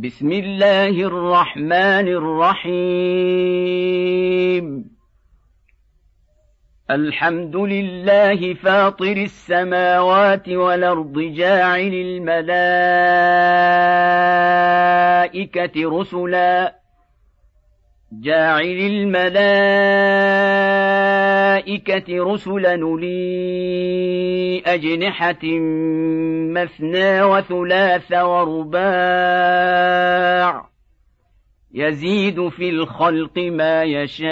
بسم الله الرحمن الرحيم. الحمد لله فاطر السماوات والأرض جاعل الملائكة رسلا. جاعل الملائكة رسلا لي أجنحة مثنى وثلاث ورباع يزيد في الخلق ما يشاء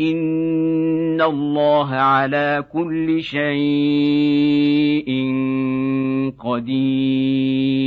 إن الله على كل شيء قدير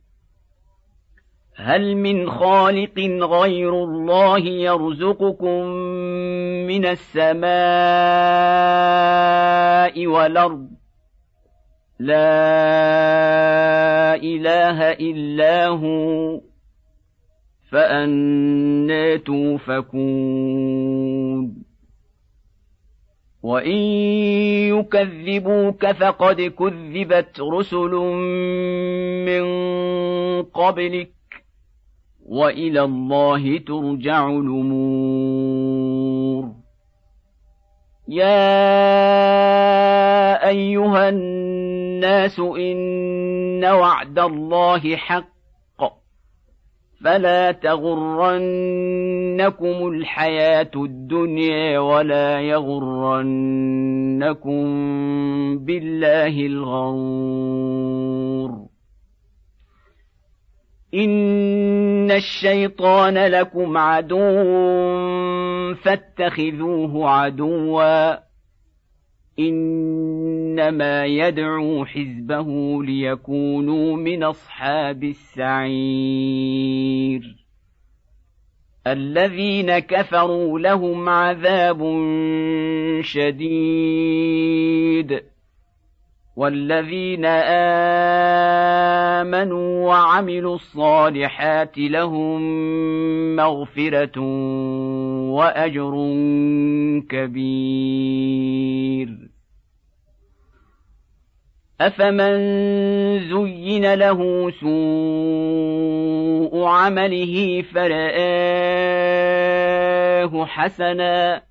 هل من خالق غير الله يرزقكم من السماء والأرض؟ لا إله إلا هو فانى توفكون. وإن يكذبوك فقد كذبت رسل من قبلك. وإلى الله ترجع الأمور. يا أيها الناس إن وعد الله حق. فلا تغرنكم الحياة الدنيا ولا يغرنكم بالله الغرور. ان الشيطان لكم عدو فاتخذوه عدوا انما يدعو حزبه ليكونوا من اصحاب السعير الذين كفروا لهم عذاب شديد والذين امنوا وعملوا الصالحات لهم مغفره واجر كبير. افمن زين له سوء عمله فراه حسنا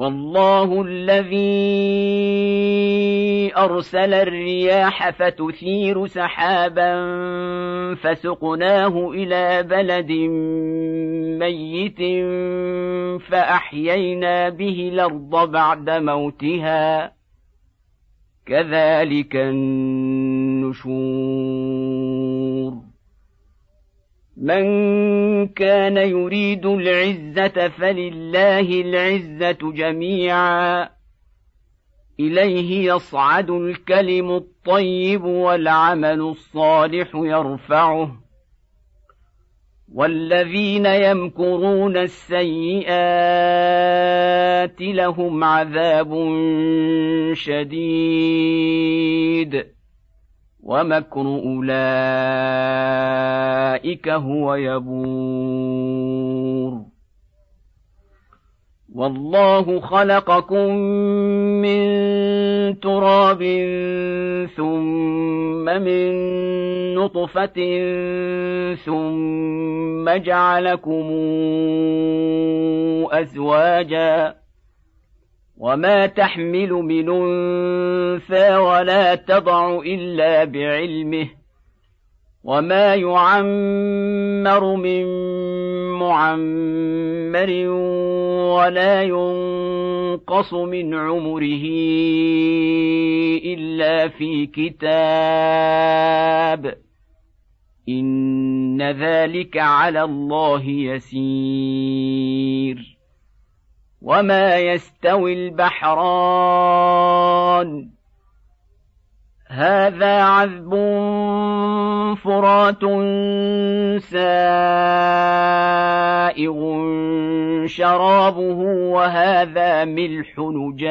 والله الذي أرسل الرياح فتثير سحابا فسقناه إلى بلد ميت فأحيينا به الأرض بعد موتها. كذلك النشور. من كان يريد العزة فلله العزة جميعا. إليه يصعد الكلم الطيب والعمل الصالح يرفعه. والذين يمكرون السيئات لهم عذاب شديد. ومكر أولئك هو يبور. والله خلقكم من تراب ثم من نطفة ثم جعلكم أزواجا وما تحمل من انثى ولا تضع الا بعلمه وما يعمر من معمر ولا ينقص من عمره الا في كتاب ان ذلك على الله يسير وما يستوي البحران هذا عذب فرات سائغ شرابه وهذا ملح نجاج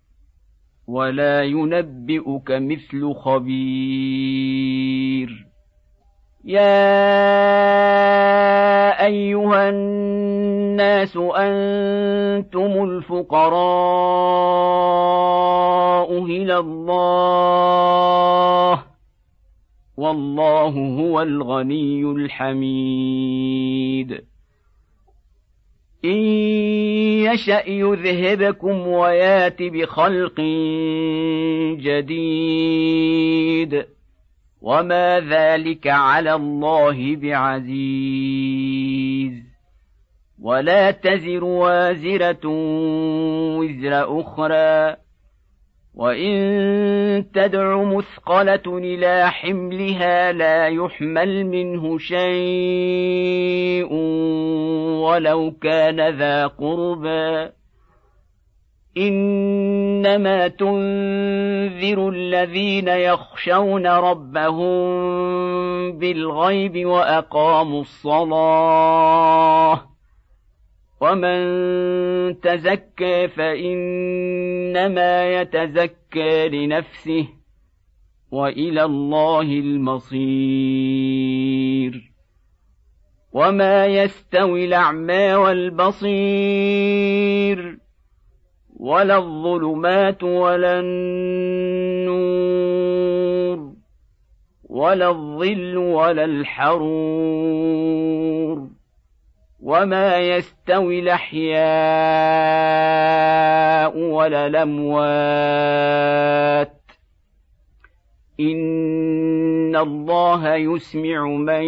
ولا ينبئك مثل خبير. يا أيها الناس أنتم الفقراء إلى الله والله هو الغني الحميد. ان يشا يذهبكم ويات بخلق جديد وما ذلك على الله بعزيز ولا تزر وازره وزر أخرى وان تدع مثقله إلى حملها لا يحمل منه شيء ولو كان ذا قربى انما تنذر الذين يخشون ربهم بالغيب واقاموا الصلاه ومن تزكى فانما يتزكى لنفسه والى الله المصير وما يستوي الاعمى والبصير ولا الظلمات ولا النور ولا الظل ولا الحرور وما يستوي الاحياء ولا الاموات ان الله يسمع من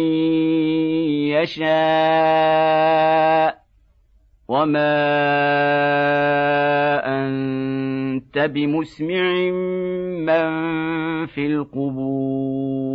يشاء وما انت بمسمع من في القبور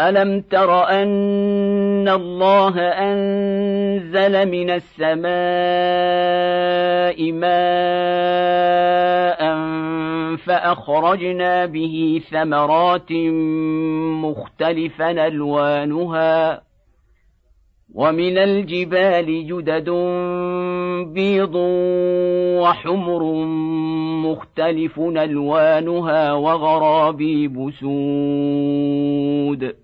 ألم تر أن الله أنزل من السماء ماء فأخرجنا به ثمرات مختلفا ألوانها ومن الجبال جدد بيض وحمر مختلف ألوانها وغرابيب سود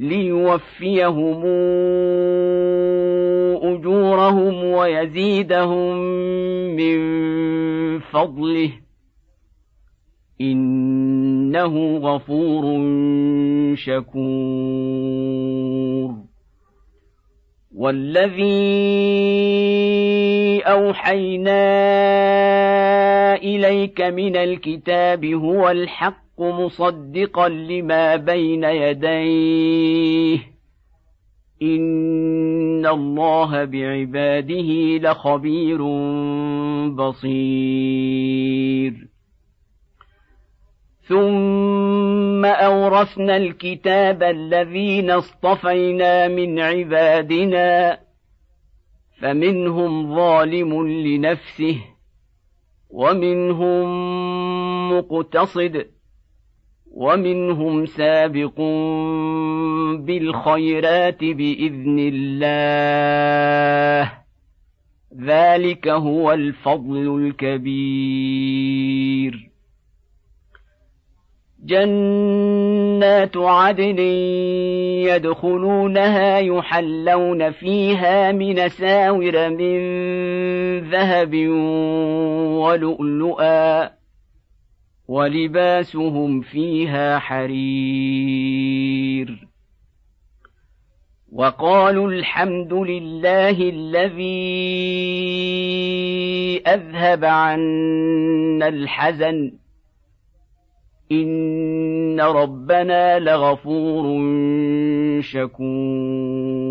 ليوفيهم أجورهم ويزيدهم من فضله. إنه غفور شكور. والذي أوحينا إليك من الكتاب هو الحق. مصدقا لما بين يديه. إن الله بعباده لخبير بصير. ثم أورثنا الكتاب الذين اصطفينا من عبادنا فمنهم ظالم لنفسه ومنهم مقتصد. ومنهم سابق بالخيرات بإذن الله. ذلك هو الفضل الكبير. جنات عدن يدخلونها يحلون فيها من ساور من ذهب ولؤلؤا. ولباسهم فيها حرير. وقالوا الحمد لله الذي أذهب عنا الحزن. إن ربنا لغفور شكور.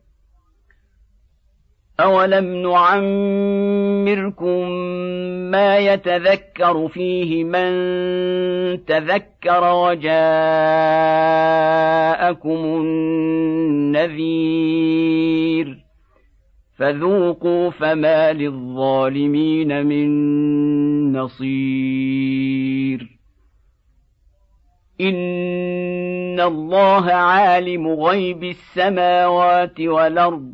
اولم نعمركم ما يتذكر فيه من تذكر وجاءكم النذير فذوقوا فما للظالمين من نصير ان الله عالم غيب السماوات والارض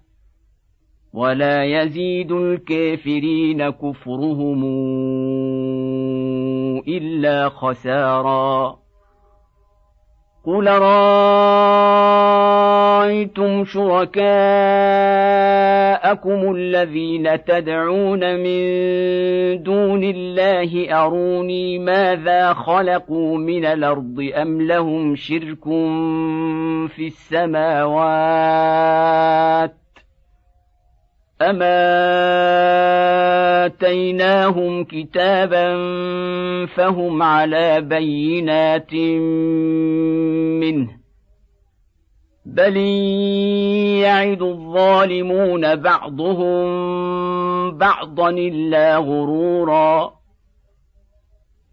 ولا يزيد الكافرين كفرهم الا خسارا قل رايتم شركاءكم الذين تدعون من دون الله اروني ماذا خلقوا من الأرض ام لهم شرك في السماوات أما آتيناهم كتابا فهم على بينات منه بل يعد الظالمون بعضهم بعضا إلا غرورا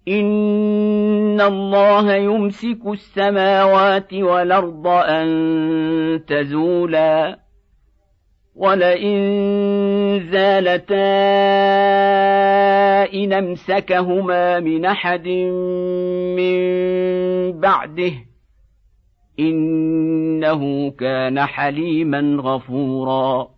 إن الله يمسك السماوات والأرض أن تزولا ولئن زالتا إن أمسكهما من أحد من بعده إنه كان حليما غفورا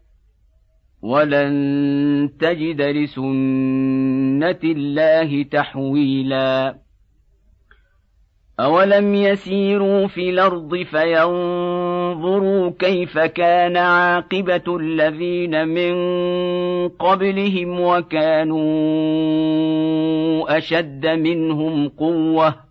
ولن تجد لسنة الله تحويلا. أولم يسيروا في الأرض فينظروا كيف كان عاقبة الذين من قبلهم وكانوا أشد منهم قوة.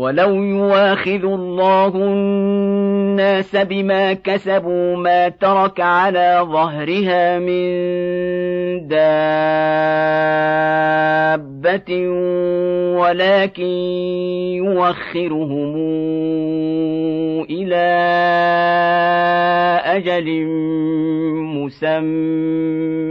ولو يواخذ الله الناس بما كسبوا ما ترك على ظهرها من دابه ولكن يوخرهم إلى أجل مسمى